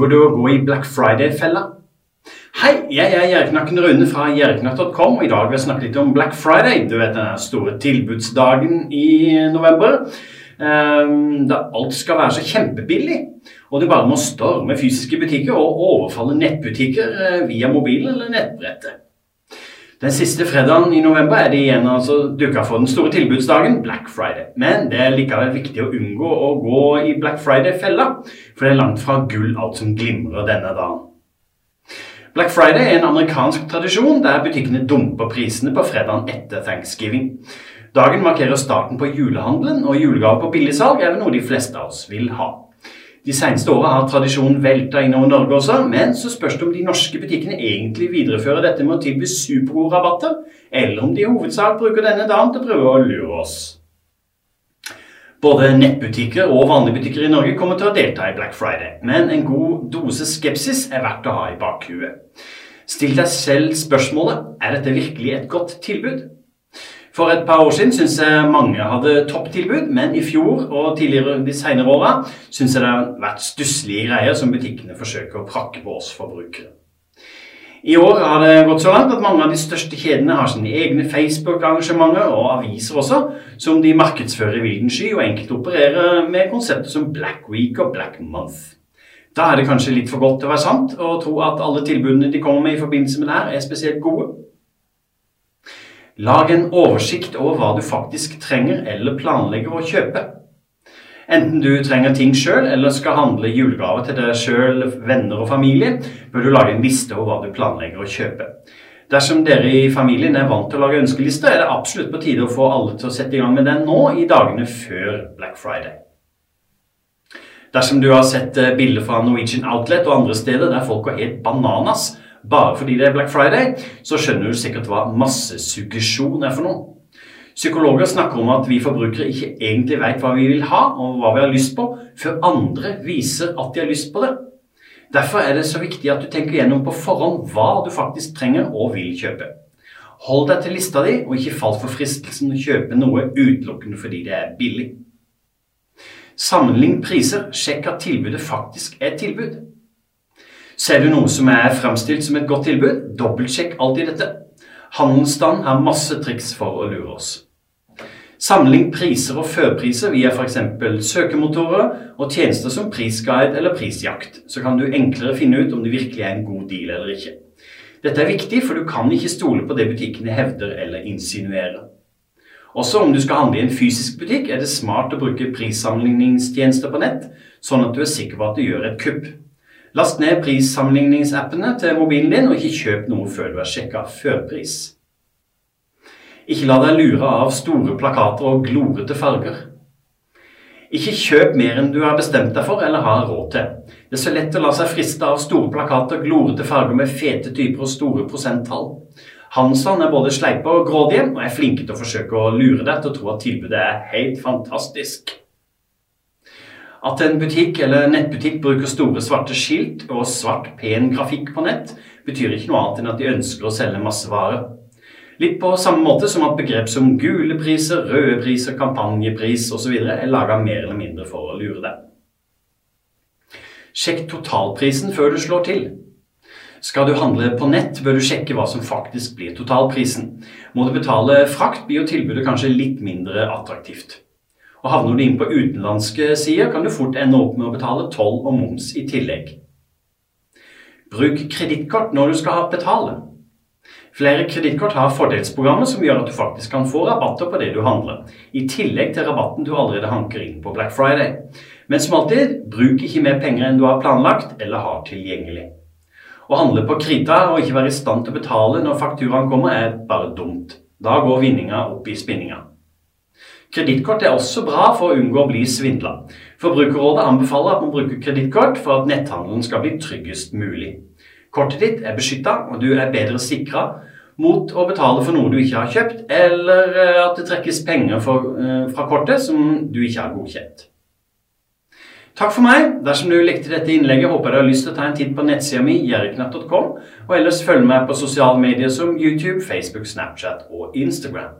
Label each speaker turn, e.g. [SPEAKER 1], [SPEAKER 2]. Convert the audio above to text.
[SPEAKER 1] Unngår du å gå i Black Friday-fella? Hei, jeg er Gjerknakken Rune fra gjerknakk.com, og i dag vil jeg snakke litt om Black Friday. Du vet den store tilbudsdagen i november. Um, da alt skal være så kjempebillig, og du bare må storme fysiske butikker og overfalle nettbutikker eh, via mobilen eller nettbrettet. Den siste fredagen i november er det igjen altså dukka for den store tilbudsdagen, Black Friday. Men det er likevel viktig å unngå å gå i Black Friday-fella, for det er langt fra gull alt som glimrer denne dagen. Black Friday er en amerikansk tradisjon der butikkene dumper prisene på fredagen etter thanksgiving. Dagen markerer starten på julehandelen, og julegaver på billigsalg er vel noe de fleste av oss vil ha. De seneste åra har tradisjonen velta innover Norge også, men så spørs det om de norske butikkene egentlig viderefører dette med å tilby supergode eller om de i hovedsak bruker denne dagen til å prøve å lure oss. Både nettbutikker og vanlige butikker i Norge kommer til å delta i Black Friday, men en god dose skepsis er verdt å ha i bakhuet. Still deg selv spørsmålet er dette virkelig et godt tilbud. For et par år siden syns jeg mange hadde topptilbud, men i fjor og tidligere de senere åra syns jeg det har vært stusslige greier som butikkene forsøker å prakke på oss forbrukere. I år har det gått så langt at mange av de største kjedene har sine egne Facebook-arrangementer og aviser også, som de markedsfører i vilden sky og enkelt opererer med konsepter som Black Week og Black Month. Da er det kanskje litt for godt til å være sant å tro at alle tilbudene de kommer med i forbindelse med det her, er spesielt gode. Lag en oversikt over hva du faktisk trenger eller planlegger å kjøpe. Enten du trenger ting sjøl eller skal handle julegaver til deg sjøl, venner og familie, bør du lage en liste over hva du planlegger å kjøpe. Dersom dere i familien er vant til å lage ønskelister, er det absolutt på tide å få alle til å sette i gang med den nå, i dagene før Black Friday. Dersom du har sett eh, bilder fra Norwegian Outlet og andre steder der folk går helt bananas bare fordi det er Black Friday, så skjønner du sikkert hva massesuggesjon er for noe. Psykologer snakker om at vi forbrukere ikke egentlig vet hva vi vil ha, og hva vi har lyst på, før andre viser at de har lyst på det. Derfor er det så viktig at du tenker gjennom på forhånd hva du faktisk trenger og vil kjøpe. Hold deg til lista di, og ikke fall for fristelsen å kjøpe noe utelukkende fordi det er billig. Sammenlign priser, sjekk at tilbudet faktisk er tilbud. Ser du noe som er fremstilt som et godt tilbud, dobbeltsjekk alltid dette. Handelsstand har masse triks for å lure oss. Sammenlign priser og førpriser via f.eks. søkemotorer og tjenester som Prisguide eller Prisjakt, så kan du enklere finne ut om det virkelig er en god deal eller ikke. Dette er viktig, for du kan ikke stole på det butikkene hevder eller insinuerer. Også om du skal handle i en fysisk butikk, er det smart å bruke prissammenligningstjenester på nett, sånn at du er sikker på at du gjør et kupp. Last ned prissammenligningsappene til mobilen din, og ikke kjøp noe før du har sjekka førpris. Ikke la deg lure av store plakater og glorete farger. Ikke kjøp mer enn du har bestemt deg for eller har råd til. Det er så lett å la seg friste av store plakater, glorete farger med fete typer og store prosenttall. Hansson er både sleipe og grådige og er flinke til å forsøke å lure deg til å tro at tilbudet er helt fantastisk. At en butikk eller nettbutikk bruker store, svarte skilt og svart, pen grafikk på nett, betyr ikke noe annet enn at de ønsker å selge masse varer. Litt på samme måte som at begrep som gule priser, røde priser, kampanjepris osv. er laga mer eller mindre for å lure deg. Sjekk totalprisen før du slår til. Skal du handle på nett, bør du sjekke hva som faktisk blir totalprisen. Må du betale frakt, blir jo tilbudet kanskje litt mindre attraktivt. Og havner du inn på utenlandske sider, kan du fort ende opp med å betale toll og moms i tillegg. Bruk kredittkort når du skal betale. Flere kredittkort har fordelsprogrammer som gjør at du faktisk kan få rabatter på det du handler, i tillegg til rabatten du allerede hanker inn på Black Friday. Men som alltid, bruk ikke mer penger enn du har planlagt eller har tilgjengelig. Å handle på krita og ikke være i stand til å betale når fakturaen kommer, er bare dumt. Da går vinninga opp i spinninga. Kredittkort er også bra for å unngå å bli svindla. Forbrukerrådet anbefaler at man bruker kredittkort for at netthandelen skal bli tryggest mulig. Kortet ditt er beskytta, og du er bedre sikra mot å betale for noe du ikke har kjøpt, eller eh, at det trekkes penger for, eh, fra kortet som du ikke har godkjent. Takk for meg. Dersom du likte dette innlegget, håper jeg du har lyst til å ta en titt på nettsida mi, jerknatt.com, og ellers følg meg på sosiale medier som YouTube, Facebook, Snapchat og Instagram.